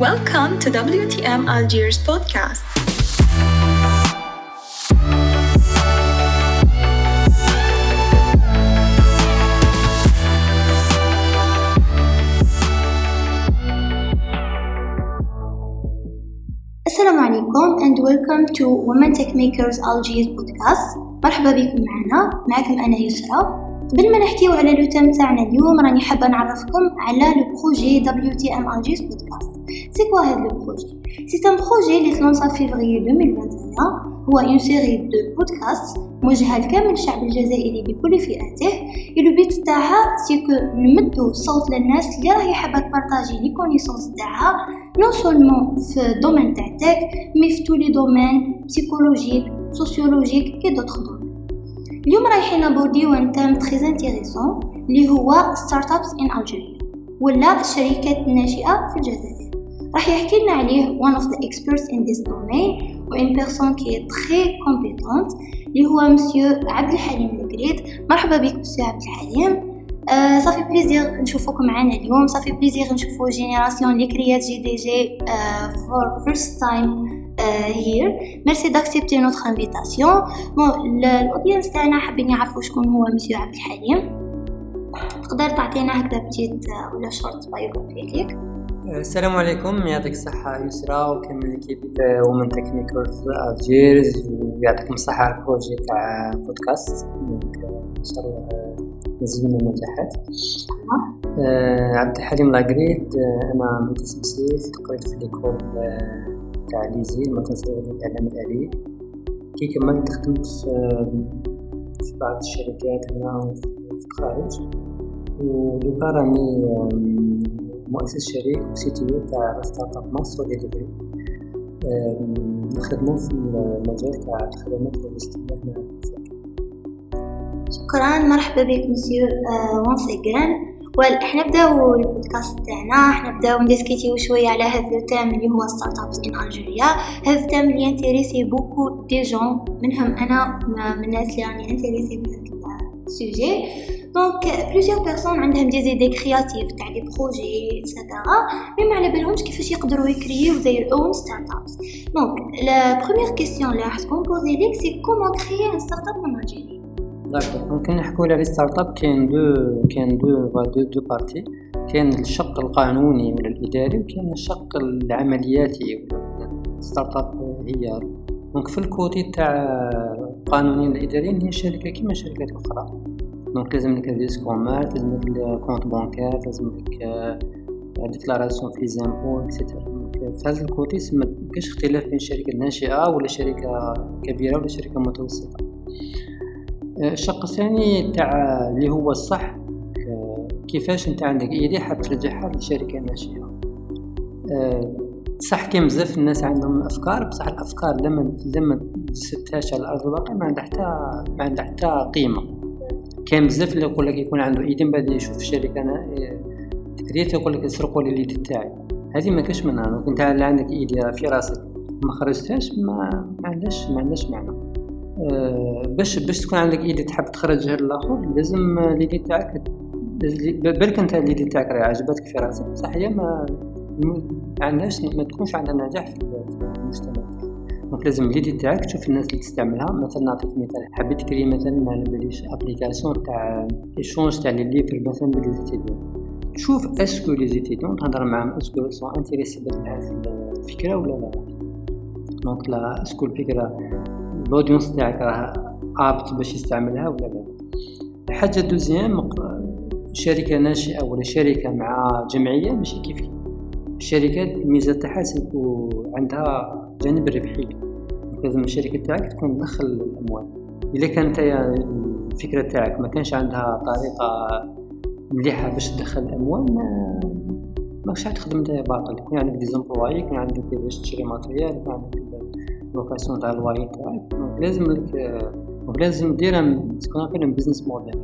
Welcome to WTM Algiers podcast. السلام عليكم and welcome to Women Tech Makers Algiers podcast مرحبا بكم معنا معكم أنا يسرا قبل ما نحكيو على لو تيم تاعنا اليوم راني حابة نعرفكم على لو بروجي WTM Algiers podcast. c'est quoi هاد le projet c'est un projet اللي تلونسا في فيفري 2021 هو une série de podcasts موجهة لكامل الشعب الجزائري بكل فئاته le but تاعها c'est que نمدو صوت للناس اللي راهي حابة تبارطاجي les connaissances تاعها non seulement في ال domaine تاع tech mais في tous les domaines psychologique sociologique et d'autres domaines اليوم رايحين نبورديو un thème très intéressant اللي هو startups in Algeria ولا الشركات الناشئة في الجزائر. راح يحكي لنا عليه one of the experts in this domain و une personne qui est اللي هو مسيو عبد الحليم القريد مرحبا بك مسيو عبد الحليم. آه ça fait plaisir نشوفوكم معنا اليوم. ça fait plaisir نشوفو génération اللي كريات GDG for first time here merci d'accepter notre invitation bon ال audience تاعنا حابين يعرفوا شكون هو مسيو عبد الحليم. تقدر تعطينا هكذا petite ولا short biography ليك السلام عليكم. يعطيك الصحة يسرا وكامل l'équipe Women Techmakers Algiers ويعطيكم الصحة على ال projet تاع بودكاست إن شاء الله نزيد من النجاحات. آه عبد الحليم لاغريد آه أنا مهندس مسيس قريت في l'école آه تاع l'ESI المدرسة الإعلام الآلي. كي كملت خدمت في بعض الشركات هنا في الخارج ودوكا راني مؤسس شريك و CTO تاع startup Maystro Delivery نخدمو في المجال تاع الخدمات اللوجستية شكرا مرحبا بك monsieur once again well إحنا نبداو البودكاست تاعنا إحنا نبداو نديسكيتيو شوية على هذا ال thème اللي هو startups in Algeria هذا ال thème اللي intéresse beaucoup de jeunes منهم أنا من الناس اللي راني intéressée بهذا ال sujet. donc plusieurs personnes عندهم des idées créatives تاع des projets et cetera mais ما على بالهمش كيفاش يقدروا يكريو their own startups donc la première question اللي راح تكون posée ليك c'est comment créer startup en Algérie d'accord ممكن نحكوا على les startups كاين deux كاين deux deux deux parties كاين الشق القانوني ولا الاداري وكاين الشق العملياتي startup هي donc في ال côté تاع القانونيين الاداريين هي شركة كيما شركات أخرى. donc لازم لك registre commerce لازم لك compte bancaire لازم لك déclaration في les impôts et cetera في هذا ال côté ما كاش اختلاف بين شركة ناشئة ولا شركة كبيرة ولا شركة متوسطة. الشق الثاني تاع اللي هو الصح كيفاش انت عندك idée حاب ترجعها لشركه ناشئه صح كاين بزاف الناس عندهم أفكار بصح الأفكار لما لما تستهاش على ارض الواقع ما عندها حتى ما عندها حتى قيمة. كاين بزاف اللي يقول لك يكون عنده idée من بعد يشوف الشركة أنا كريت يقول لك يسرقوا لي ال idée تاعي. هذه ما كاش منها لو كنت عندك idée في راسك ما خرجتهاش ما, عندهاش ما عندهاش معنى. باش باش تكون عندك idée تحب تخرجها للاخر لازم l'idée تاعك بالك أنت l'idée تاعك راهي عجبتك في راسك. بصح هي ما عندهاش ما تكونش عندها نجاح في المجتمع. donc لازم l'idée تاعك تشوف الناس اللي تستعملها. مثلا نعطيك مثال. حبيت تكري مثلا ما باليش application تاع échange تاع les livres مثلا pour les étudiants شوف est-ce que les étudiants تهضر معاهم est-ce que sont intéressés بهذه الفكرة ولا لا. donc لا est-ce que الفكرة ال audience تاعك راه apte باش يستعملها ولا لا. الحاجة deuxième شركة ناشئة ولا شركة مع جمعية ماشي كيف كيف. الشركات الميزة تاعها عندها جانب الربحيه لازم الشركة تاعك تكون تدخل الاموال اذا كانت الفكرة تاعك ما كانش عندها طريقة مليحة باش تدخل الاموال ما ماكش تخدم انت باطل يكون عندك des employés يكون عندك باش تشري matériel يكون عندك location تاع الواي تاعك لازم لك لازم دير ce qu'on appelle business model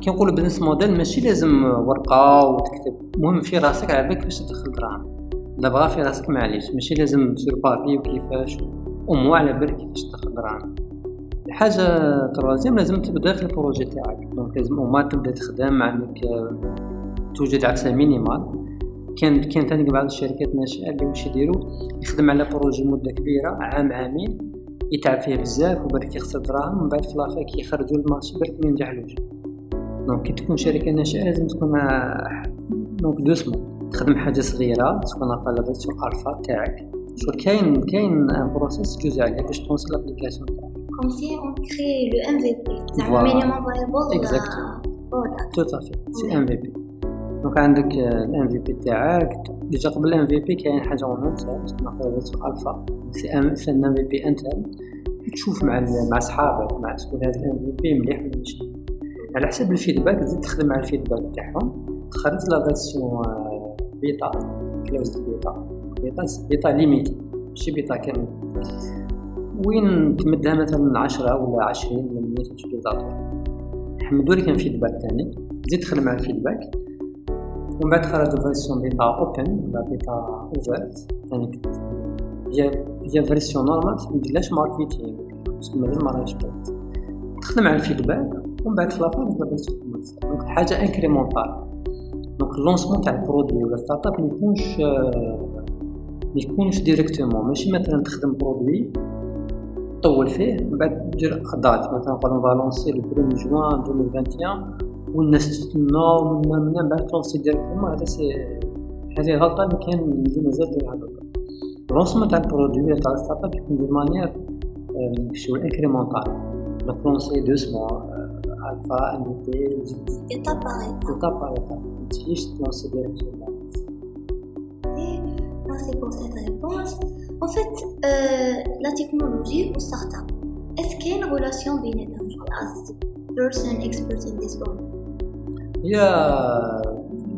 كي نقولوا business model ماشي لازم ورقه وتكتب المهم في راسك على بالك باش تدخل دراهم دابا في راسك معليش ماشي لازم sur papier وكيفاش ومو على بالك كيفاش تدخل دراهم الحاجة troisième لازم تبدا في ال projet تاعك donc لازم ما تبدا تخدم عندك توجد عكسة minimale كان كان ثاني بعض الشركات الناشئه اللي واش يديروا يخدم على projet مده كبيرة عام عامين يتعب فيه بزاف وبعد كيخسر دراهم ومن بعد في la fin كيخرجوا ال marché برك ما ينجحلوش donc كي تكون شركة ناشئة لازم تكون donc doucement تخدم حاجة صغيرة تكون la version alpha تاعك. شو كاين كاين un process جزء عليه باش تلانسي l'application تاعك. si on crée le MVP زعما minimum viable exactement tout à fait c'est MVP donc عندك ال MVP تاعك. déjà قبل ال MVP كاين حاجة اون تسمى alpha. c'est un c'est un MVP interne تشوف مع مع صحابك مع شكون هذا ال MVP مليح ولا ماشي؟ على حسب ال feedback تزيد تخدم على ال feedback تاعهم. تخرج la version bêta closed beta bêta bêta limitée ماشي بيتا كامل. وين تمدها مثلا عشرة ولا عشرين ولا مية؟ utilisateurs حمدوا لي كان feedback تاني. تزيد تخدم على ال feedback. ومن بعد خرج version bêta open ولا bêta ouverte تاني هي هي version normale مديرلاش marketing parce que مازال ما راهيش تخدم على ال feedback ومن بعد في la fin تبدا commercial donc حاجة incrémentale donc ال lancement تاع ال produit ولا startup ميكونش ميكونش directement ماشي مثلا تخدم produit طول فيه من بعد دير date مثلا نقولو va lancer le premier juin 2021 والناس تستناو من بعد تلونسي ديريكتومون هذا سي هذه غلطة اللي كان اللي مازال دايرها دوكا اللونسمون تاع البرودوي تاع ستارت اب يكون دو مانيير شغل انكريمونطال دونك لونسي دوسمون alpha, NDT, étape par étape. Étape par étape. Juste dans ces directions-là. Merci pour cette réponse. En fait, euh, la technologie ou startup, est-ce qu'il y a une relation بيناتهم as person expert in this world? هي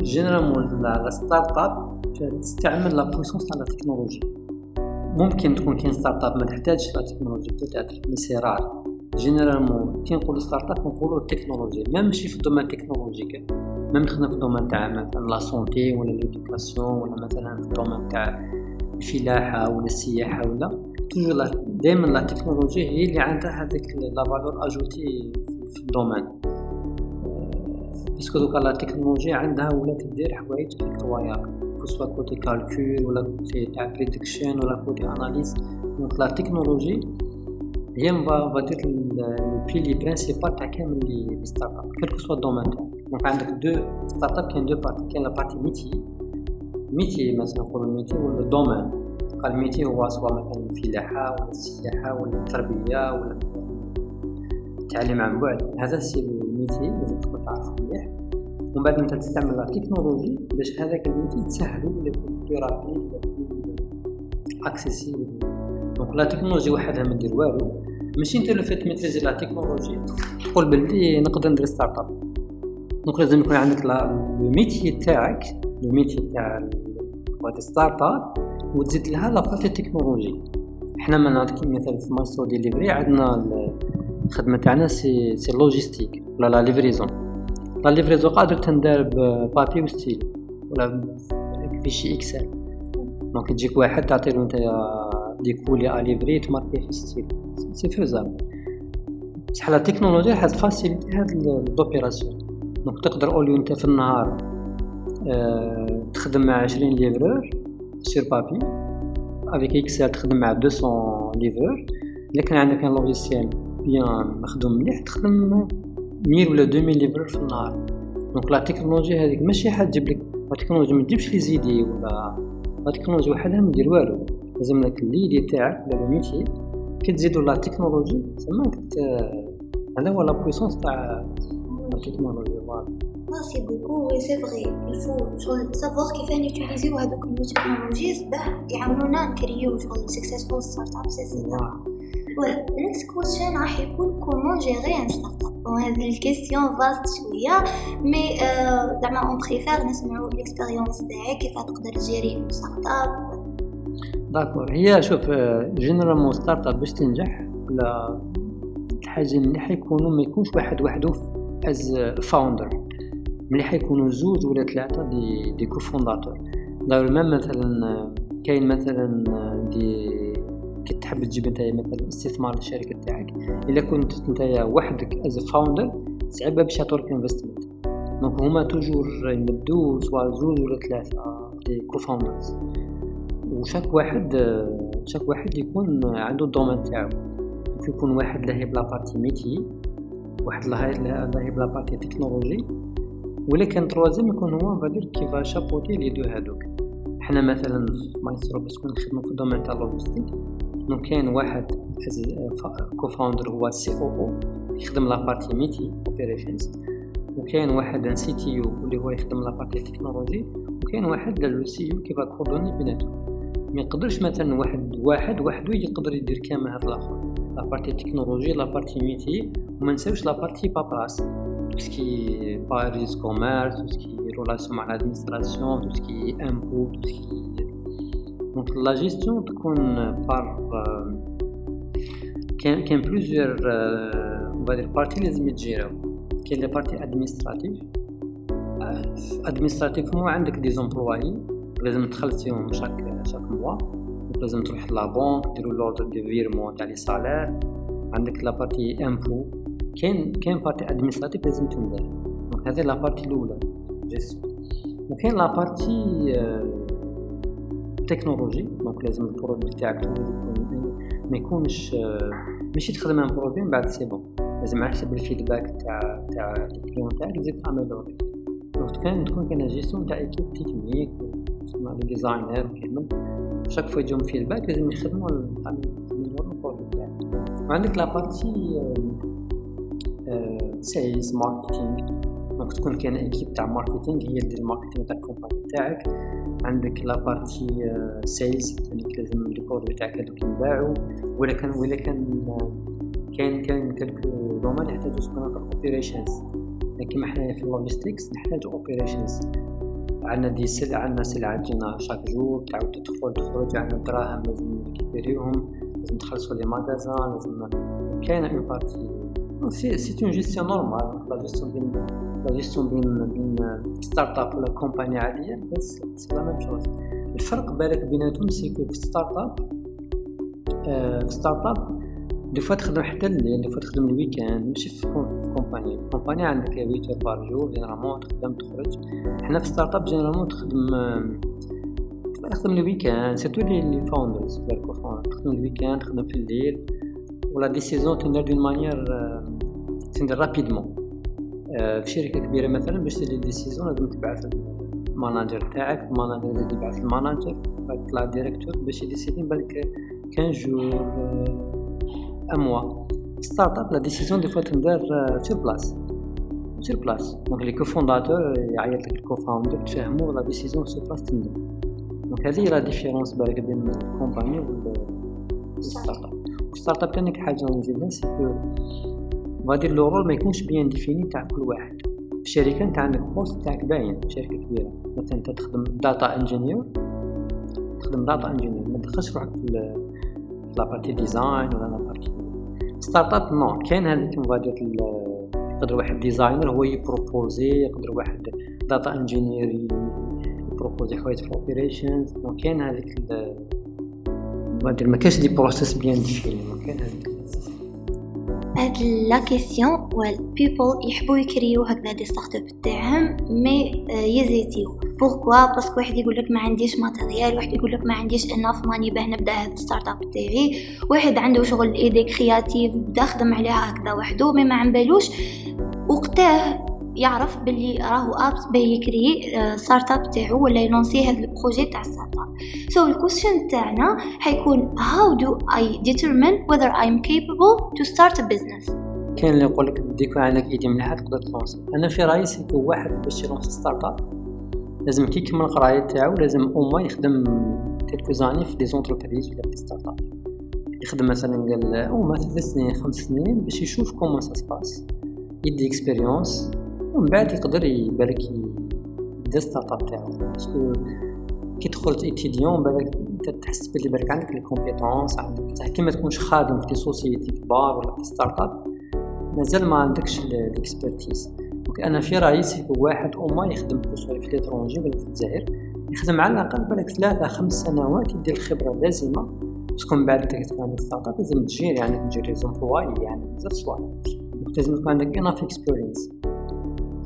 généralement la startup تستعمل la puissance تاع la technologie ممكن تكون كاين startup ما تحتاجش la technologie peut-être mais généralement كي نقولو startup نقولو التكنولوجيا même ماشي في ال domaine technological même نخدم في ال domaine تاع مثلا la santé ولا l'éducation ولا مثلا في ال domaine تاع الفلاحة ولا السياحة ولا. toujours دائما la technologie هي اللي عندها هذيك la valeur ajoutée في ال domaine. parce que donc la technologie عندها ولات دير حوايج incroyables que côté calcul ولا côté تاع prediction ولا côté analyse donc la technologie هي va dire le pilier principal تاع كامل les startups quel que soit ال domaine تاعك donc عندك deux startup كاين deux parties كاين la partie métier métier مثلا نقولو métier ولا ال domaine قال métier هو soit مثلا الفلاحة ولا السياحة ولا التربية ولا التعليم عن بعد هذا c'est ال métier تعرف مليح ومن بعد انت تستعمل la technologie باش هذاك ال métier تسهلو ولا plus rapide ولا accessible donc la technologie وحدها ما دير والو. ماشي انت لو فيت maîtriser la technologie تقول بلي نقدر ندير startup donc لازم يكون عندك le métier تاعك le métier تاع startup وتزيد لها la partie technologie حنا من نعطيك مثال في Maystro Delivery عندنا الخدمه تاعنا c'est c'est logistique ولا la livraison la livraison قادر تندار papier و stylo. ولا fichier Excel. donc تجيك واحد تعطيلو نتايا des colis livrés ت marquer في ستيل c'est faisable بصح la technologie حاس faciliter هاد l'opération donc تقدر au lieu أنت في النهار أه تخدم مع عشرين livreurs sur papier avec Excel تخدم مع 200 livreurs. إلا كان عندك un logiciel bien مخدوم مليح تخدم 1000 ولا 2000 livreurs في النهار. donc la technologie هذيك ماشي حد تجيب لك la technologie ما تجيبش les idées ولا la technologie وحدها ما دير والو. لازم لك l'idée تاعك ولا ال métier كي تزيدو la technologie تما هذا هو la puissance تاع التكنولوجيا voilà merci beaucoup oui c'est vrai il faut شغل savoir كيفاه ن utiliser و هذوك ال new technologies باه يعاونونا ن créer و شغل successful startup c'est c'est voilà next question راح يكون comment gérer une startup هذه ال question vaste شوية mais زعما on préfère نسمعو ال expérience تاعك كيفاه تقدر ت gérer startup d'accord هي شوف généralement startup باش تنجح ولا الحاجة مليحة يكونوا ما يكونش واحد وحده as founder مليح يكونوا زوج ولا ثلاثة des des cofondateurs داير مثلا كاين مثلا des كي تحب تجيب نتايا مثلا استثمار للشركة تاعك إلا كنت نتايا وحدك as founder صعيبه باش يعطوك investment donc هما toujours يمدو soit زوج ولا ثلاثة des co-founders و chaque واحد chaque واحد يكون عنده ال domaine تاعو. يكون واحد لاهي ب la partie métier واحد لاهي ب la partie technologie ولا كان troisième يكون هو va dire كيفا chapeauter les deux هادوك. حنا مثلا Maystro باش نخدمو في ال domaine تاع ال logistique donc كاين واحد co-founder هو COO يخدم la partie métier operations وكاين واحد un CTO اللي هو يخدم la partie technologie وكاين واحد le CEO كيفا coordonner بيناتهم ما يقدرش مثلا واحد واحد وحده يقدر يدير كامل هاد الآخر. la partie technologie la partie métier وما نساوش لا بارتي بابراس توسكي باريس كوميرس توسكي رولاسيون مع الادمينستراسيون توسكي امبو توسكي donc la gestion تكون par كان plusieurs on va dire parties لازم يت gérer او كاين les parties administratives administratives مو عندك des employés لازم تخلصيهم chaque chaque mois لازم تروح la banque ديروا l'ordre de virement تاع les salaires عندك la partie impôts كاين كاين partie administrative لازم تندار donc هذه la partie الاولى gestion وكاين la partie technologie donc لازم ال produit تاعك ما يكونش ماشي تخدم un produit من بعد c'est bon. لازم على حسب ال feedback تاع تاع ال client تاعك تزيد تعمل donc كان تكون كاين gestion تاع équipe technique تسمى les designers كامل. chaque fois يجيهم feedback لازم يخدموا ال produit تاعك. وعندك la partie sales marketing donc تكون كاين équipe تاع marketing هي دير ال marketing تاع ال company تاعك. عندك la partie sales يعني لازم les produits تاعك هذوك ينباعوا ولا كان ولا كان كاين كاين quelques domaines يحتاجو ce qu'on operations كيما حنايا في ال logistics نحتاجو operations عندنا des سلع عندنا سلعة تجينا chaque jour تعاود تدخل تخرج عندنا دراهم لازم نريكيبيريهم لازم نخلصو les magasins لازم كاينة une partie c'est c'est une gestion normale la gestion بين la gestion بين بين startup ولا company عادية بس c'est la même chose الفرق بالك بيناتهم c'est que في startup في startup des fois تخدم حتى الليل des fois تخدم ال weekend ماشي في company company عندك 8 heures par jour généralement تخدم تخرج. حنا في startup généralement تخدم تخدم ال weekend surtout les founders تخدم ال weekend تخدم في الليل. و la décision تندير d'une manière تندير rapidement في شركة كبيرة مثلا باش تدير ديسيزون لازم تبعث الماناجر تاعك الماناجر لازم يبعث الماناجر بعد ديريكتور باش يديسيدي بالك 15 jours un mois startup la décision des fois تندار sur place sur place donc les cofondateurs يعيط لك ال cofounder تفهمو la décision sur place تندار donc هذه la différence بالك بين ال company وال startup وال startup تانيك حاجة نزيدها c'est que غادير لو ما يكونش bien défini تاع كل واحد. في شركه انت عندك poste تاعك باين شركة كبيرة. مثلا انت تخدم data engineer تخدم data engineer ما تدخلش روحك في la partie design ولا la partie startup non كاين هذيك مبادرة يقدر واحد designer هو يبروبوزي يقدر واحد data engineer يبروبوزي حوايج في ال operations donc كاين هذيك مبادر ما كاش des process bien définis ما كاين هذيك هاد la question و ال people يحبوا يكريو هكذا des startups تاعهم mais يزيتيو pourquoi parce que واحد يقول لك ما عنديش matériel واحد يقول لك ما عنديش enough money باه نبدأ هاد ال startup تاعي. واحد عنده شغل idée créative بدا خدم عليها هكذا وحده mais ما عمبالوش. وقتاه يعرف باللي راهو ابس باه يكري startup تاعو ولا يلونسي هذا ال projet تاع startup so ال question تاعنا حيكون how do I determine whether I'm capable to start a business? كاين اللي يقول لك بدي يكون عندك idée مليحه تقدر تلونسي أنا في رأيي c'est que واحد باش يلونسي startup لازم كي يكمل القراية تاعو لازم au moins يخدم quelques années في des entreprises ولا في startup يخدم مثلا قال أو ما ثلاث سنين خمس سنين باش يشوف comment ça se passe يدي expérience ومن بعد يقدر يبالك يبدا startup تاعو. parce que كي دخلت étudiant بالك تحس بلي بالك عندك les compétences عندك بصح كي ما تكونش خادم في sociétés كبار ولا في startup مازال ما عندكش ال expertise donc أنا في رأيي c'est que واحد au moins يخدم في l'étranger ولا في الجزائر يخدم على الأقل بالك ثلاثة خمس سنوات يدير الخبرة اللازمة parce que من بعد انت تكون عندك startup لازم تجير يعني تجير لي يعني بزاف صوالح. لازم تكون عندك enough experience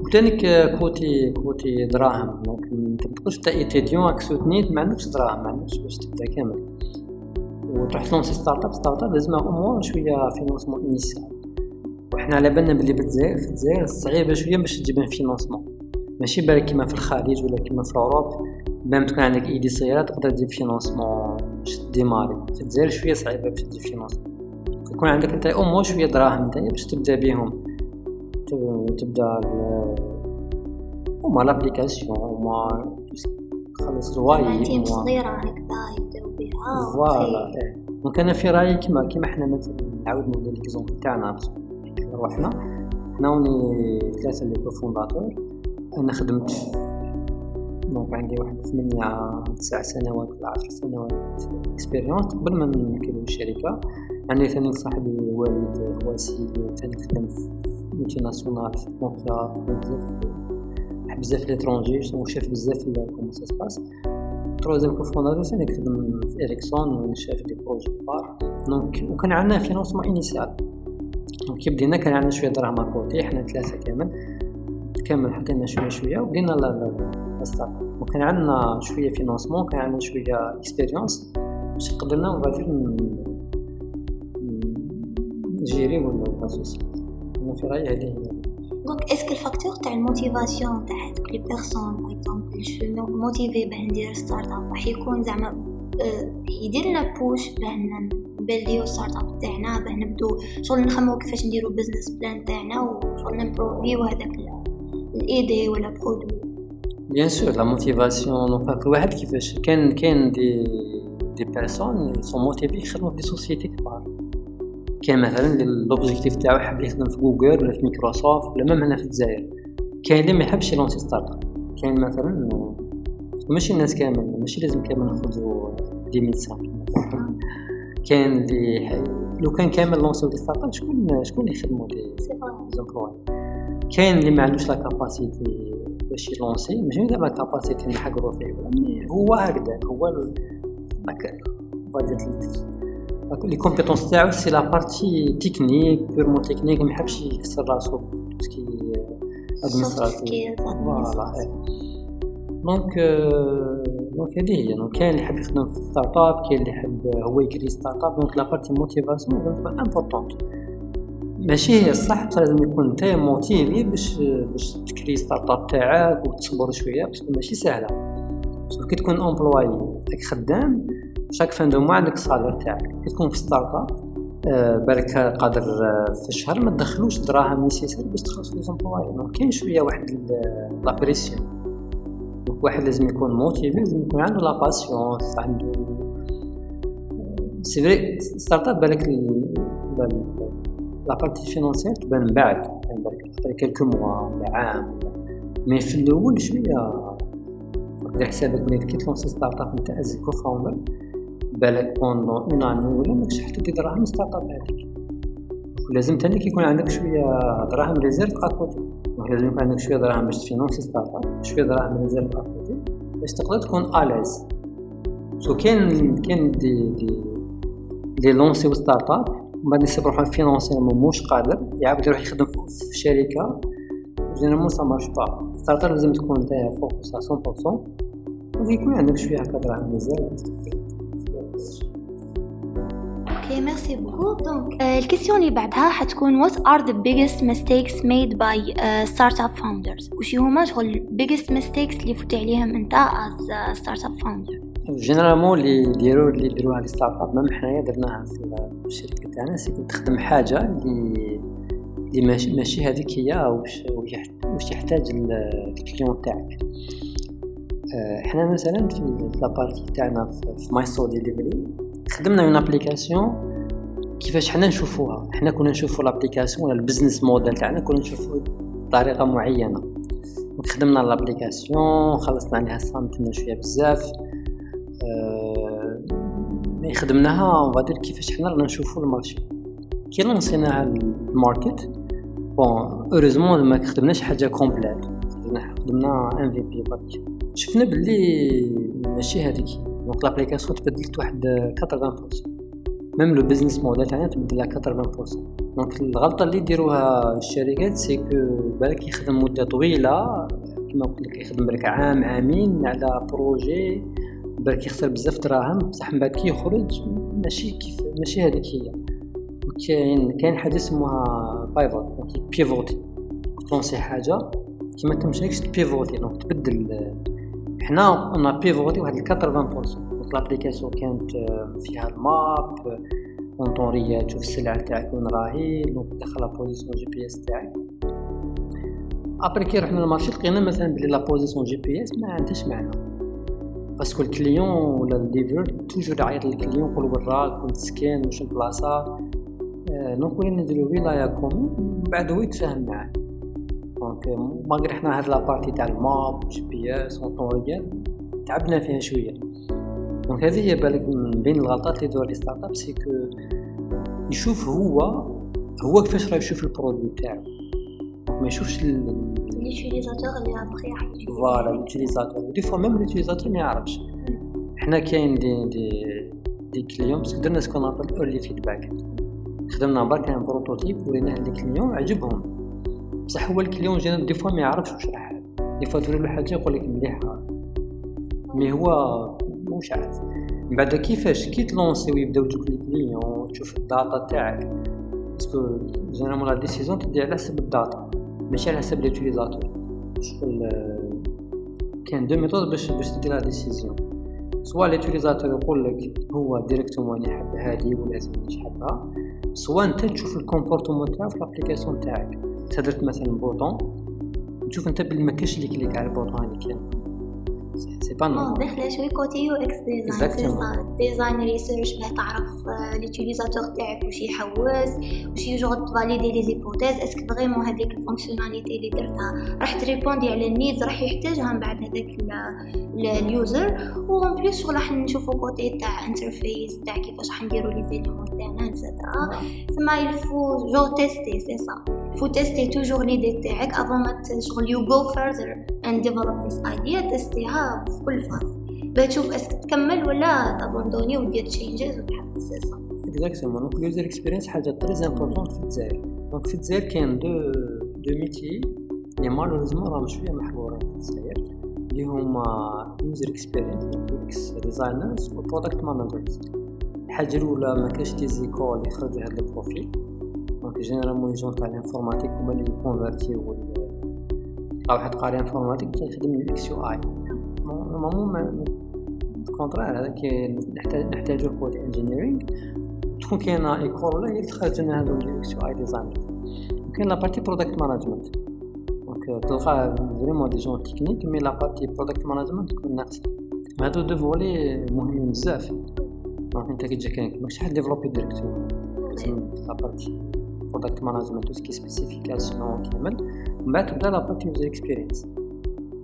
وتانيك côté côté دراهم. donc انت متقدرش t'es étudiant راك سوتنيت ما عندكش دراهم ما عندكش باش تبدا كامل. وتروح تلونسي startup startup لازم أو شوية financement initial وحنا على بالنا بلي بالجزائر في الجزائر صعيبة شوية باش تجيب financement ماشي بالك كيما في الخليج ولا كيما في Europe même تكون عندك idée صغيرة تقدر تجيب financement باش démarrer في الجزائر شوية صعيبة باش تجيب financement يكون عندك أنت أو شوية دراهم نتايا باش تبدأ بيهم. تبدأ هما l'application هما خلص رواية صغيرة هكذا يبداو بها voilà donc أنا في رايي كيما كيما حنا مثلا نعاود نولي l'exemple تاعنا روحنا. حنا وني ثلاثة les cofondateurs أنا خدمت donc عندي واحد ثمانية تسع سنوات ولا عشر سنوات expérience قبل ما نكلم الشركة. عندي ثاني صاحبي والد هواسي ثاني خدم multinationale في مونتريال بزاف بزاف l'étranger وشاف بزاف comment ça se passe. troisième cofondateur ثاني خدم في إريكسون شاف des projets كبار. donc وكان عندنا financement initial donc كي بدينا كان عندنا شوية دراهم côté حنا ثلاثة كامل. كامل حطينا شوية شوية وبدينا la start وكان عندنا شوية financement كان عندنا شوية expérience باش قدرنا نغادر نجيريو لاسوسيتي أنا في رايي هذه هي donc est-ce que ال facteur تاع ال motivation تاع هذوك les personnes par exemple je suis motivé باه ندير startup راح يكون زعما يدير لنا push باه نبليو startup تاعنا باه نبدو شغل نخمو كيفاش نديرو business plan تاعنا وشغل نبروفيو هذاك ال idée ولا produit bien sûr la motivation donc كل واحد كيفاش كان كاين des des personnes sont motivées يخدموا في sociétés كبار كاين مثلا l'objectif تاعو حاب يخدم في جوجل ولا في مايكروسوفت ولا même هنا في الجزائر. كاين اللي ما يحبش يلونسي startup. كاين مثلا ماشي الناس كامل ماشي لازم كامل ناخذوا des médecins كاين اللي لو كان كامل لونسيو des startups شكون شكون يخدموا les les employés كاين اللي ما عندوش la capacité باش يلونسي ماشي دابا capacité نحقرو فيه هو هكذا هو داك les compétences تاعو c'est la partie technique purement technique ما يحبش يكسر راسو parce que administratif voilà donc donc هذه هي donc كاين اللي يحب يخدم في startup كاين اللي يحب هو يكري startup donc la partie motivation importante ماشي هي الصح لازم يكون انت motivé باش باش تكري startup تاعك وتصبر شوية parce que ماشي سهله parce que كي تكون employé راك خدام chaque fin du mois عندك salaire تاعك كي تكون في startup آه بالك قادر آه في الشهر ما تدخلوش دراهم nécessaire باش تخلص les employés كاين شوية واحد la pression واحد لازم يكون motivé لازم يكون عنده la passion عنده c'est vrai startup بالك la partie financière تبان من بعد. تبان بالك quelques mois ولا عام mais في الأول شوية دير حسابك بلي كي تلونسي startup نتا as co-founder بالك pendant une année ولا ماكش حتى دي دراهم startup هذيك ولازم تاني يكون عندك شوية دراهم réserve à côté لازم يكون عندك شوية دراهم باش تفينونسي startup شوية دراهم réserve à côté باش تقدر تكون à l'aise so كاين كاين دي دي دي لونسي startup من بعد يصيب روحو financièrement موش قادر يعاود يروح يخدم في شركة. généralement ça marche pas startup لازم تكون نتايا focus على 100% ويكون عندك شوية هكا دراهم مزيان OK merci beaucoup donc la question اللي بعدها حتكون what are the biggest mistakes made by uh, startup founders وش هما شغل biggest mistakes اللي فوت عليهم انت as a startup founder généralement اللي يديروا اللي يديروها les startups même حنايا درناها في الشركة تاعنا c'est تخدم حاجة اللي اللي ماشي ماشي هذيك هي واش واش يحتاج ال client تاعك آه، حنا مثلا في la partie تاعنا في My So Delivery خدمنا une application كيفاش حنا نشوفوها. حنا كنا نشوفو l'application ولا ال business model تاعنا كنا نشوفو بطريقة معينة. وخدمنا l'application خلصنا عليها صامتنا شوية بزاف. mais خدمناها وغادير كيفاش حنا رانا نشوفو ال marché. كي لونسيناها ال market bon heureusement ما خدمناش حاجة complète خدمنا MVP شفنا بلي ماشي هذيك donc l'application تبدلت واحد 80% même le business model تاعنا تبدل 80% donc الغلطه اللي يديروها الشركات c'est que بالك يخدم مده طويله كما قلت لك يخدم بالك عام عامين على projet بالك يخسر بزاف دراهم بصح من بعد كي يخرج ماشي كيف ماشي هذيك هي كاين كاين حاجة اسمها pivot donc بيفوتي تلونسي حاجة كي ما تمشيكش تبيفوتي donc تبدل حنا أنا بيفوتي واحد 80% donc l'application كانت فيها ال map en temps réel تشوف السلعة تاعك وين راهي donc تدخل position GPS تاعك. après كي رحنا لل marché لقينا مثلا بلي la position GPS ما عندهاش معنى. parce que ال client ولا ال livreur toujours يعيط لل client يقول وراك كنت سكان واش البلاصة؟ donc ولينا نديرو؟ ولاية commune من بعد هو يتفاهم معاه. donc malgré حنا هاد la partie تاع ال map GPS en temps réel تعبنا فيها شوية. donc هذه هي بالك من بين الغلطات اللي دور les startups c'est que يشوف هو هو كيفاش راه يشوف ال produit تاعو. ما يشوفش l'utilisateur اللي ابخي راح voilà l'utilisateur des fois même l'utilisateur ما يعرفش حنا كاين des des des clients parce que درنا ce qu'on appelle early feedback خدمنا برك un prototype وريناه les clients عجبهم بصح هو ال client جينا des fois ما يعرفش واش راح des fois تقول له حاجة يقول لك مليحة. mais هو مش عارف. من بعد كيفاش؟ كي تلونسي ويبداو يجوك les clients تشوف ال data تاعك. parce que généralement la décision تدي على حسب ال data. ماشي على حسب l'utilisateur. شغل كاين deux méthodes باش باش تدي la décision. soit l'utilisateur يقول لك هو directement يحب هادي ولا مانيش حابها soit انت تشوف ال comportement تاعو في l'application تاعك. درت مثلا bouton تشوف انت بلي ما كاينش اللي كليك على ال bouton كاين c'est pas normal داخله شوي côté UX design design research باه تعرف l'utilisateur تاعك واش يحوس واش يجو تفاليدي les hypothèses est-ce que vraiment هذيك ال fonctionnalité اللي درتها راح تريبوندي على ال needs راح يحتاجها من بعد هذاك ال user. و en plus راح نشوفو côté تاع interface تاع كيفاش راح نديرو les éléments تاعنا et cetera ثم il faut toujours tester c'est ça faut tester toujours l'idée تاعك avant ما تشغل you go further and develop this idea تستيها في كل phase باش تشوف est-ce que تكمل ولا تابوندوني ودير changes وتحب سا اكزاكتومون دونك اليوزر اكسبيرينس حاجة très importante في الجزائر donc في الجزائر كاين deux deux métiers لي malheureusement راهم شوية محظورين في الجزائر اللي هما user experience UX designers و product managers الحاجة الاولى ما des écoles يخرجوا هاد ال profil. donc généralement les gens تاع ال informatique هما اللي يكونفرتيو أو واحد قاري informatique كيخدم UX UI. normalement contraire هذا كي نحتاج نحتاجو code engineering تكون كاينة école ولا هي اللي تخرج لنا هادو ال UX UI designer وكاين la partie product management donc تلقى vraiment des gens techniques mais la partie product management تكون ناقصة. هادو deux volets مهمين بزاف. donc انت كي تجيك ماكش حد développer directement la partie product management و ce qui spécification كامل ومن بعد تبدا la partie user experience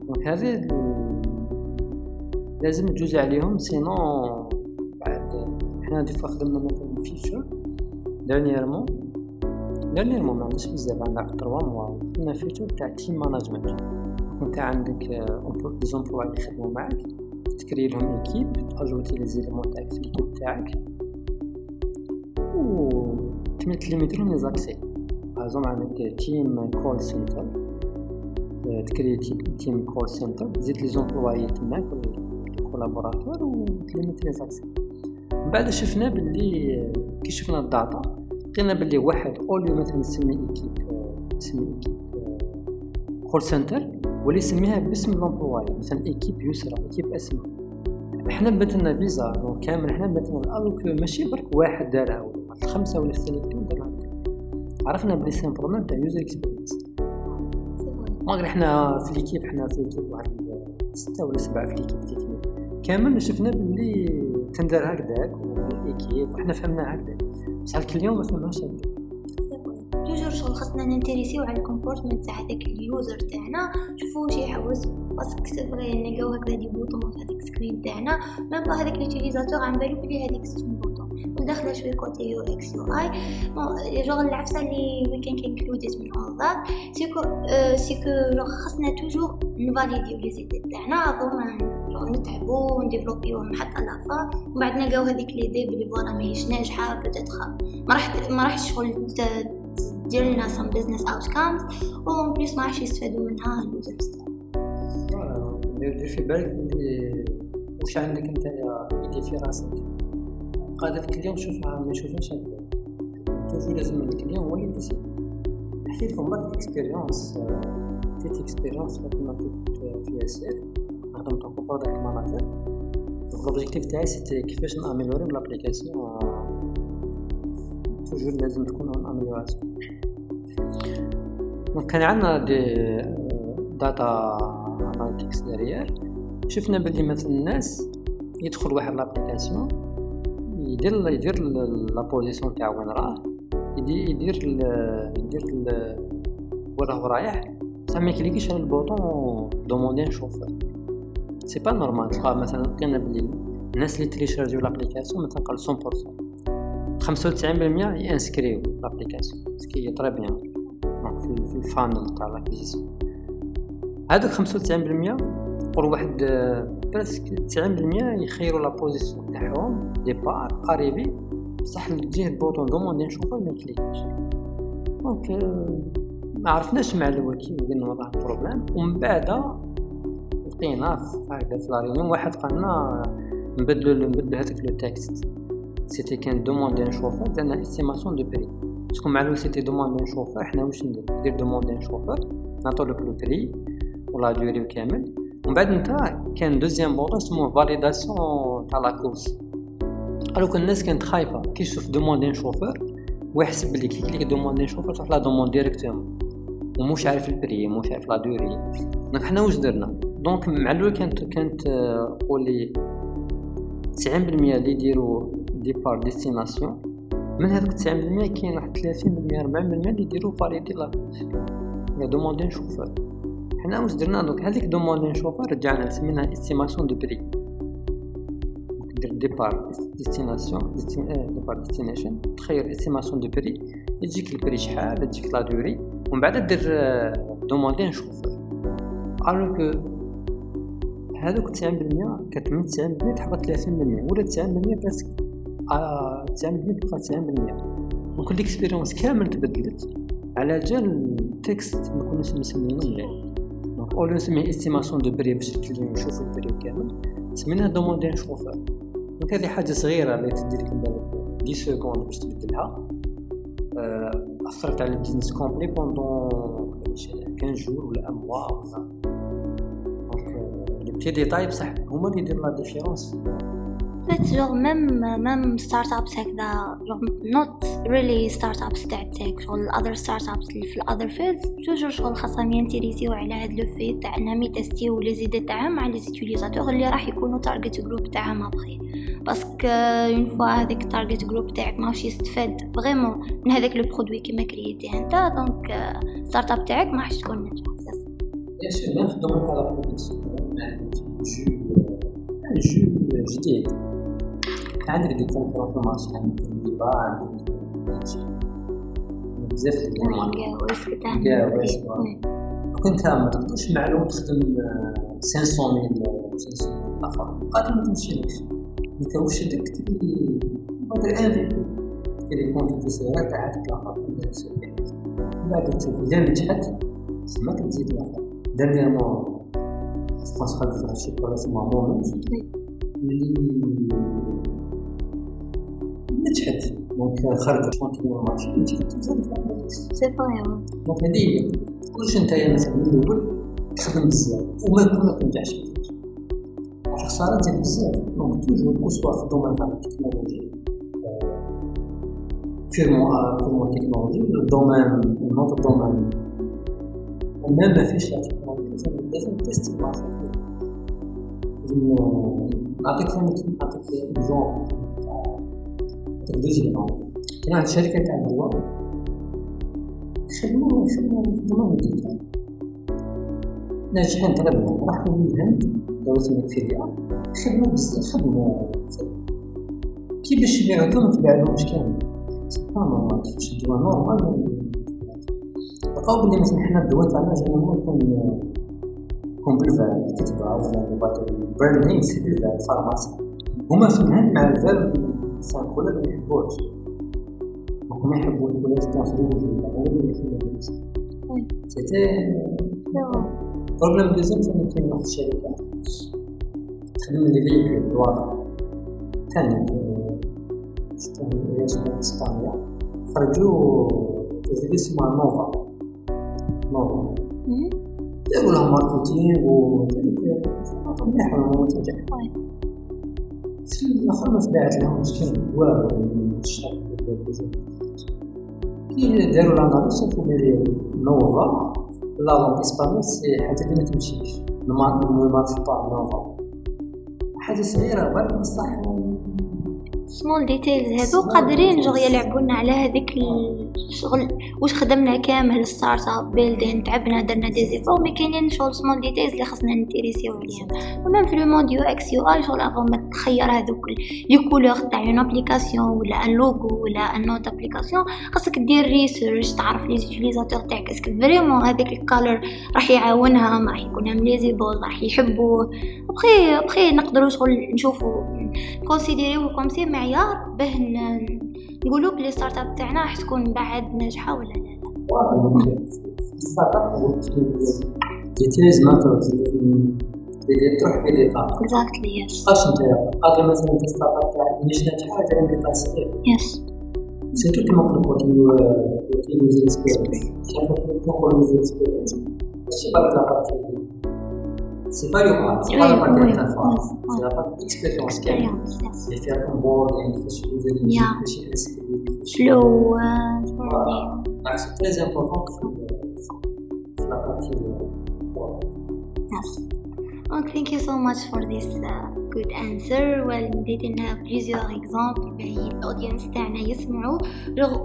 donc هذه لازم تجوز عليهم sinon بعد حنا des fois خدمنا مثلا feature dernièrement dernièrement ما عندناش بزاف عندنا trois mois خدمنا feature تاع team management انت عندك des employés يخدمو معاك تكري لهم équipe تاجوتي les éléments تاعك في ال équipe تاعك و تمي تليميتي لهم les accès par عندك team call center تكري team call center تزيد les employés تماك ال collaborateurs و تليميتي les accès من بعد شفنا بلي كي شفنا ال data لقينا بلي واحد اوليو مثلا يسمي équipe يسمي équipe call center ولا يسميها باسم l'employé مثلا équipe يسرى équipe اسماء حنا باتنا bizarre كامل حنا باتنا الوك ماشي برك واحد دارها ولا ستة اللي داروا عرفنا بلي c'est problème تاع user experience malgré حنا في l'équipe حنا في l'équipe واحد ستة ولا سبعة في l'équipe technique كامل شفنا بلي تندار هكذاك وحنا فهمنا هكذاك. بصح الكليون ما فهمناش هكذاك. شغل خاصنا ننتريسيو على الكومبورتمنت تاع هذاك اليوزر تاعنا. نشوفو واش يحوس باسكو سي فغي نلقاو هكذا دي بوطون في هذاك السكرين تاعنا. ميم با هذاك ليوتيليزاتور عم بالو بلي هذيك ستون بوطون. وداخله شوية كوتي يو إكس يو آي. جوغ العفسة اللي وي كان انكلوديد من اول ذات سيكو سيكو جوغ خاصنا توجور نفاليديو لي زيدي تاعنا. افون نتعبو ونديفلوبيوهم حتى لافا. ومن بعد نلقاو هذيك ليدي بلي فوالا ماهيش ناجحة. بوتيتخ ما راح ما راح شغل دير لنا some business outcomes. و بليس ما راحش يستفادوا منها اليوزرز دير في بالك بلي واش عندك انت ايدي في راسك قادر الكليون شوفها ما يشوفهاش توجو لازم الكليون هو اللي يديسيدي لكم برك اكسبيريونس تيت اكسبيريونس كما كنت في اسير نخدم طونك برودكت ماناجر l'objectif تاعي c'était كيفاش ناميلوري l'application toujours لازم تكون en amélioration donc كان عندنا des data analytics derrière شفنا بلي مثلا الناس يدخل واحد l'application يدير يدير la position تاعو وين راه يدير يدير يدير وين راه رايح. بصح ما يكليكيش على ال bouton demander chauffeur c'est pas normal تلقى مثلا لقينا بلي الناس اللي تريشارجيو l'application مثلا قال 100% خمسة وتسعين بالمية ينسكريو l'application ce qui est très bien ال funnel تاع خمسة وتسعين بالمية قول واحد presque تسعين بالمية يخيرو la position تاعهم départ arrivée بصح تجيه ال bouton demander chauffeur ما يكليكش. donc ما عرفناش مع الأول كيف قلنا والله problème ومن بعد لقينا هكذا في la réunion واحد قالنا نبدلو نبدلو هذاك le texte. c'était كان demander chauffeur درنا estimation de prix parce que معلوم c'était demander chauffeur حنا واش ندير؟ demander chauffeur نعطولك le prix ولا durée كامل. ومن بعد نتا كان deuxième bouton اسمه validation تاع la course قالوك الناس كانت خايفة كي تشوف demander chauffeur ويحسب بلي كي كليك demander chauffeur تروح la demande directement ومش عارف ال prix مش عارف la durée donc حنا واش درنا؟ donc مع الأول كانت كانت قولي تسعين بالمية اللي يديرو départ destination. من هذوك تسعين بالمية كاين واحد ثلاثين بالمية ربعين بالمية اللي يديرو valider لا يا demander chauffeur حنا واش درنا donc؟ هذيك demander chauffeur رجعنا سميناها estimation de prix دير départ destination départ destination تخير estimation de prix يجيك ال prix شحال تجيك la durée ومن بعد دير demander chauffeur alors que هذوك تسعين بالمية كانت من تسعين بالمية تحبط ثلاثين بالمية ولا تسعين بالمية تسعين بالمية تبقى تسعين بالمية donc ال expérience كامل تبدلت. على جال ال texte ما كناش مسمينه مليح donc اولو نسميه estimation de prix باش نشوفو ال prix كامل. سميناه demander chauffeur دونك هذه حاجة صغيرة اللي تدير لك بالك. 10 سكوند باش تبدلها. أثرت على البيزنس كومبلي بوندون 15 جور ولا ان موا ولا دونك لي بتي ديتاي بصح هما اللي يديروا لا ديفيرونس فات جوغ ميم ميم ستارت ابس هكذا جوغ نوت ريلي ستارت ابس تاع التك شغل الاذر ستارت ابس اللي في الاذر فيلدز توجور شغل خاصهم ينتيريزيو على هاد لو في تاع انهم يتستيو لي زيدي تاعهم مع لي زيتيليزاتور اللي راح يكونوا تارجت جروب تاعهم ابخي parce que une fois هذاك ال target group تاعك ماهوش يستفاد vraiment من هذاك le produit كيما كريتيه انت donc startup تاعك ما راحش تكون ناجحه bien sûr نخدمو على production جو جو جديد عندك concurrents في ال marché عندك الليبا عندك بزاف ديال كاوس كنت ما تقدرش معلوم تخدم 500 ميل 500 ميل اخر قادر ما تمشيلكش واش درت كتبي بدر ان في بي كي كونت تسيرات تاع هذاك الآخر من بعد تشوف اذا نجحت تسمى تزيد الآخر. ديرنييرمون جوبونس خدت في هادشي ولا اسمها مومنت اللي نجحت دونك خرجت شلون كيما المارشي نجحت بزاف سي فري donc هذه هي كلشي نتايا مثلا من الأول تخدم بزاف وما يكون ما تنجحش الخساره ديال بزاف donc toujours que ce soit في ال domaine تاع ال technologie purement purement technologie ال domaine notre domaine و même ما فيش لا تكنولوجي لازم لازم tester ال marché لازم نعطيك ثاني نعطيك exemple اكزومبل كاين واحد الشركة تاع الدواء خدموا خدموا في الدومين ديالها ناجحين طلبنا راحوا للهند دولة المكفيديا خدموا بزاف خدموا كي باش يبيعو ما تبيعلهمش كامل سبحان الله كيفاش الدواء نورمال لقاو بلي مثلا حنا الدواء تاعنا جينيرالمون يكون يكون بالفال كتبها ولا البراندينغ سي بالفال فارماسي هما في الهند مع الفال سانكولا ما يحبوهش هما يحبوا يقولوا سبونسوري ولا هو اللي يخدم وي. سيتي بروبليم دوزيام ثاني كاين واحد الشركة. تخدم لي فيكول الواقع ثاني شكون هي إسبانيا. خرجوا تجربة اسمها نوفا. نوفا. داروا لها ماركتينغ وذلك مليح ومنتجع في الآخر ما تباعت لهم مش كان والو من الشرق كي داروا l'analyse شافوا بلي نوفا. la langue espagnole c'est حاجة اللي ما تمشيش. ما marche pas نوفا. حاجة صغيرة برك بصح small details هذو قادرين جوغ يلعبونا على هذيك الشغل واش خدمنا كامل startup building تعبنا درنا des efforts mais كاينين شغل small details اللي خصنا نتيريسيو عليهم. و même في le monde UX UI شغل avant ما تخير هذوك les couleurs تاع une application ولا un logo ولا une autre application خاصك دير research تعرف les utilisateurs تاعك. est-ce que vraiment هذاك ال color راح يعاونها راح يكون lisible راح يحبوه؟ بخي بخي نقدروا شغل نشوفوا كونسيديريو comme si معيار باه نقولوا بلي startup تاعنا راح تكون بعد ناجحة ولا لا؟ في الستارت اب ديتيلز ما تبدي تروح في ديتاي اكزاكتلي يس انت قادر مثلا انت ستارت اب تاعك مش ناجحه دير ديتاي صغير يس كيما قلت لك وكي يوزر اكسبيرينس كيما نقولوا يوزر اكسبيرينس ماشي برك لا بارتي سي با يو ارت سي با لا بارتي وي، تاع وي، الفاز وي. سي لا بارتي اكسبيرينس كامل اكسبيرينس يس اللي فيها الاونبوردينغ كيفاش اليوزر يجي Yeah. كيفاش ينسكري flow donc c'est très important في la partie Yes. Well, thank you so much for this uh, good answer. Well, اديتنا plusieurs exemples باهي ال audience تاعنا يسمعوا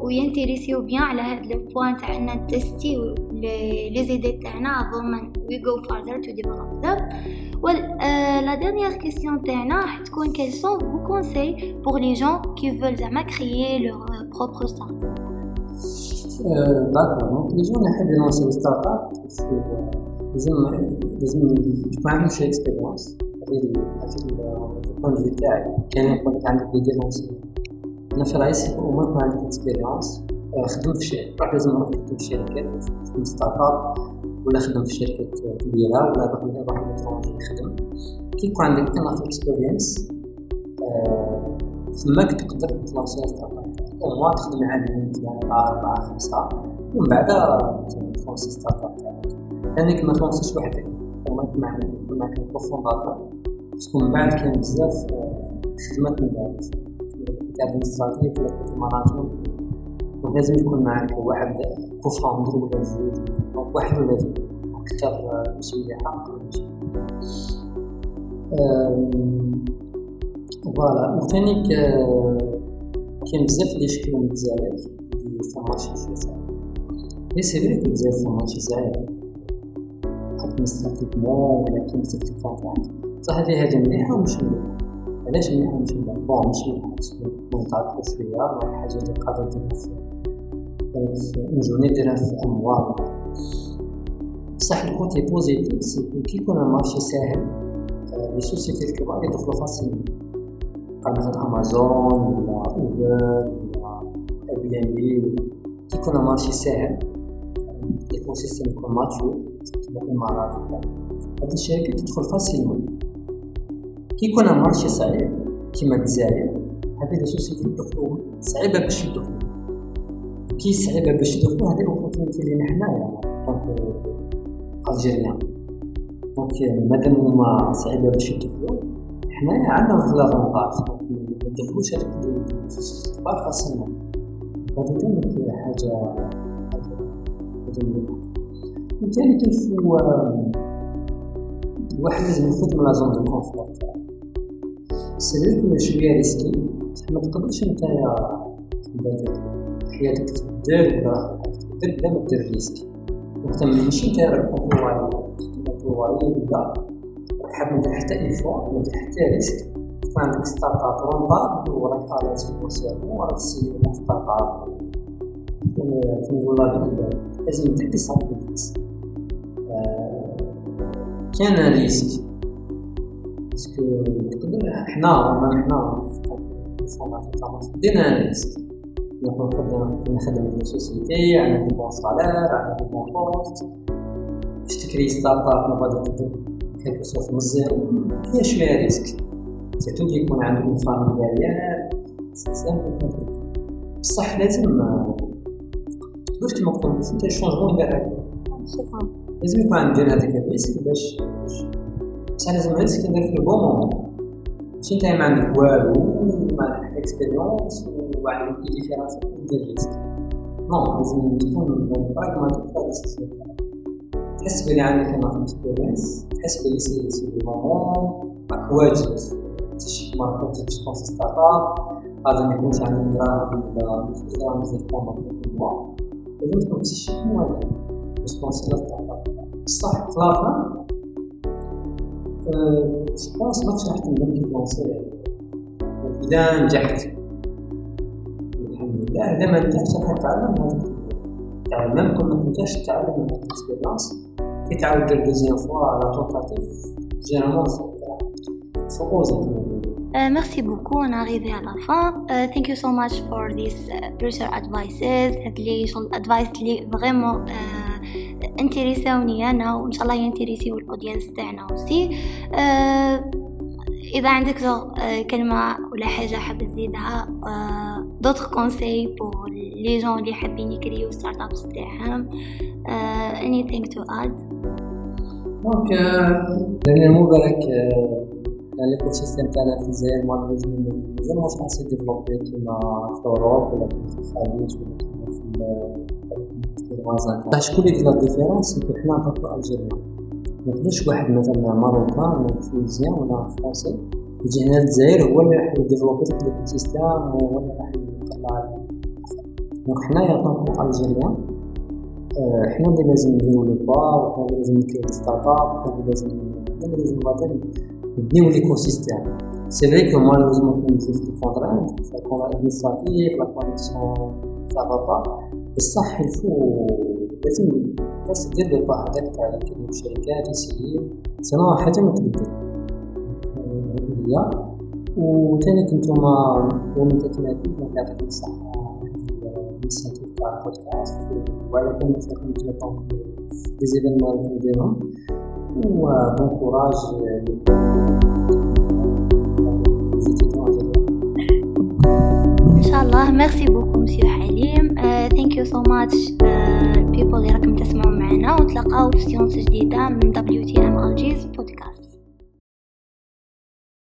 وينتريسيو bien على هاد le point تاع on teste les idées تاعنا go further to develop them. Well, euh, la dernière question تاعنا راح تكون quels sont vos conseils pour les gens qui veulent زعما créer leur euh, propre start d'accord donc les jeunes يحب يلونسيو startup لازم لازم تكون عندهم شي expérience هذه ال point de تاعي كاين يقول لك عندك idée lancer أنا في رايي أو ما يكون عندك expérience خدم في شركه روح لازم نروح تخدم في شركات تخدم startup ولا خدم في شركه كبيره ولا روح روح ل étranger يخدم كي يكون عندك une expérience تماك تقدر تلونسي startup أو ما تخدم عامين ثلاثة أربعة خمسة ومن بعد تلونسي startup تاعك لأنك ما تلونسيش وحدك وما معك معك cofondateur من بعد كاين بزاف آه، خدمات من بعد. تاع administratif ولا côté management donc لازم يكون معك واحد ولا زوج donc واحد ولا زوج آه، ولا ماشي آم، voilà. وثاني كاين بزاف يشكيو من الجزائر اللي فيها ماشي في الجزائر mais c'est vrai que الجزائر فيها ماشي زايد administrativement ولا كاين بزاف بصح هذه مليحة ومش مليحة علاش مليحة ومش مليحة bon مش parce que نتعرفو شوية واحد حاجة اللي قادرة ديرها في une journée ديرها في أموال. بصح ال côté positif c'est كي يكون ال marché ساهل les sociétés الكبار يدخلوا facile قال مثلا امازون ولا Uber ولا Airbnb كي يكون ال marché ساهل يكون système يكون mature كيما الامارات هاد الشركات تدخل facilement كي يكون ال marché صعيب كيما الجزائر هذه les sociétés يدخلوا صعيبة باش يدخلوا كي صعيبة باش يدخلوا هذه ال opportunité لينا حنايا donc algériens donc مادام هما صعيبة باش يدخلوا حنايا عندنا واحد l'avantage ما ندخلوش هذوك اللي الكبار facilement هذا ثاني حاجة وثاني كيف هو الواحد لازم يخرج من la zone de confort que شوية risquer. بصح ما تقدرش نتايا حياتك تبدل ولا تبدل بلا ما دير risque وقت ما ماشي انت employé employé ولا حاب ندير حتى effort ما ندير حتى risque عندك startup rentable وراك à l'aise في الموسيقى وراك c'est startup. كيما نقول لا لازم دير des sacrifices كان risque parce que تقدر حنا ما حنا في ال format تاع مصر دينا risque نخدم نخدم في société عندنا des bons salaires عندنا des bons postes. باش تكري startup مبادرة تبدا quelque من الزيرو. فيها شوية risque. surtout كي يكون عندك une famille derrière c'est بصح لازم تقدرش كيما قلت انت يدير هكا لازم يكون عندي هذاك الريسك باش بصح لازم الريسك ندير في البون مومون ماشي انت ما عندك والو ما عندك اكسبيريونس وعندك اي ديفيرونس دير ريسك نو لازم تكون براغماتيك في هذا السيستم تحس بلي عندك أنا اكسبيرينس تحس بلي سي سي دو مومون راك واجد تشي ماركة تشي ستارت اب هذا ما يكونش عندك دراهم ولا دراهم زي كومون لازم تكون تشي واجد responsable startup بصح في الآخر je pense ماكش راح تندم كي تلونسي اذا نجحت. الحمد لله. اذا ما نجحتش راح تتعلم تعلم كل ما تنجحش تتعلم من ال expérience كي تعاود دير deuxième fois la tentative généralement فوق Uh, merci beaucoup, on est arrivé à la fin. Uh, thank you so much for these uh, research advices. هاد advice لي vraiment uh, انتريساوني أنا وإن شاء الله ينتريسيو ال audience تاعنا aussi. uh, إذا عندك كلمة ولا حاجة حاب تزيدها d'autres conseils pour les jeunes اللي حابين يكريو startups تاعهم anything to add donc لأن مو بالك l'écosystème تاعنا في الجزائر malheureusement مازال واش راح développer كيما في Europe ولا كيما في الخليج ولا كيما في المغازات شكون اللي la différence حنا en tant qu'algérien ما يقدرش واحد مثلا marocain ولا tunisien ولا français يجي هنا للجزائر هو اللي راح يديفلوبي l'écosystème وهو اللي راح يطلع donc حنايا en tant qu'algériens حنا اللي لازم نديرو le pas وحنا اللي لازم نكريو startup وحنا اللي لازم حنا اللي لازم نبنيو l'écosystème سي فري كو مالوزمون كاين بزاف دي كونترانت الكونترانت ادمينستراتيف لا كونيكسيون سا با بصح الفو لازم بس دير لو با هذاك تاع كاين الشركات يسيي سينو حاجة ما تبدل هي وثاني كنتوما ومن تكماتي ما كيعطيكم الصحة الانيسياتيف تاع البودكاست وعلى كان نتلاقاو نتلاقاو في دي زيفينمون اللي كنديرهم courage إن شاء الله. merci beaucoup monsieur حليم. thank you so much ال people اللي راكم تسمعوا معنا. ونتلاقاو في séance جديدة من WTM Algiers podcast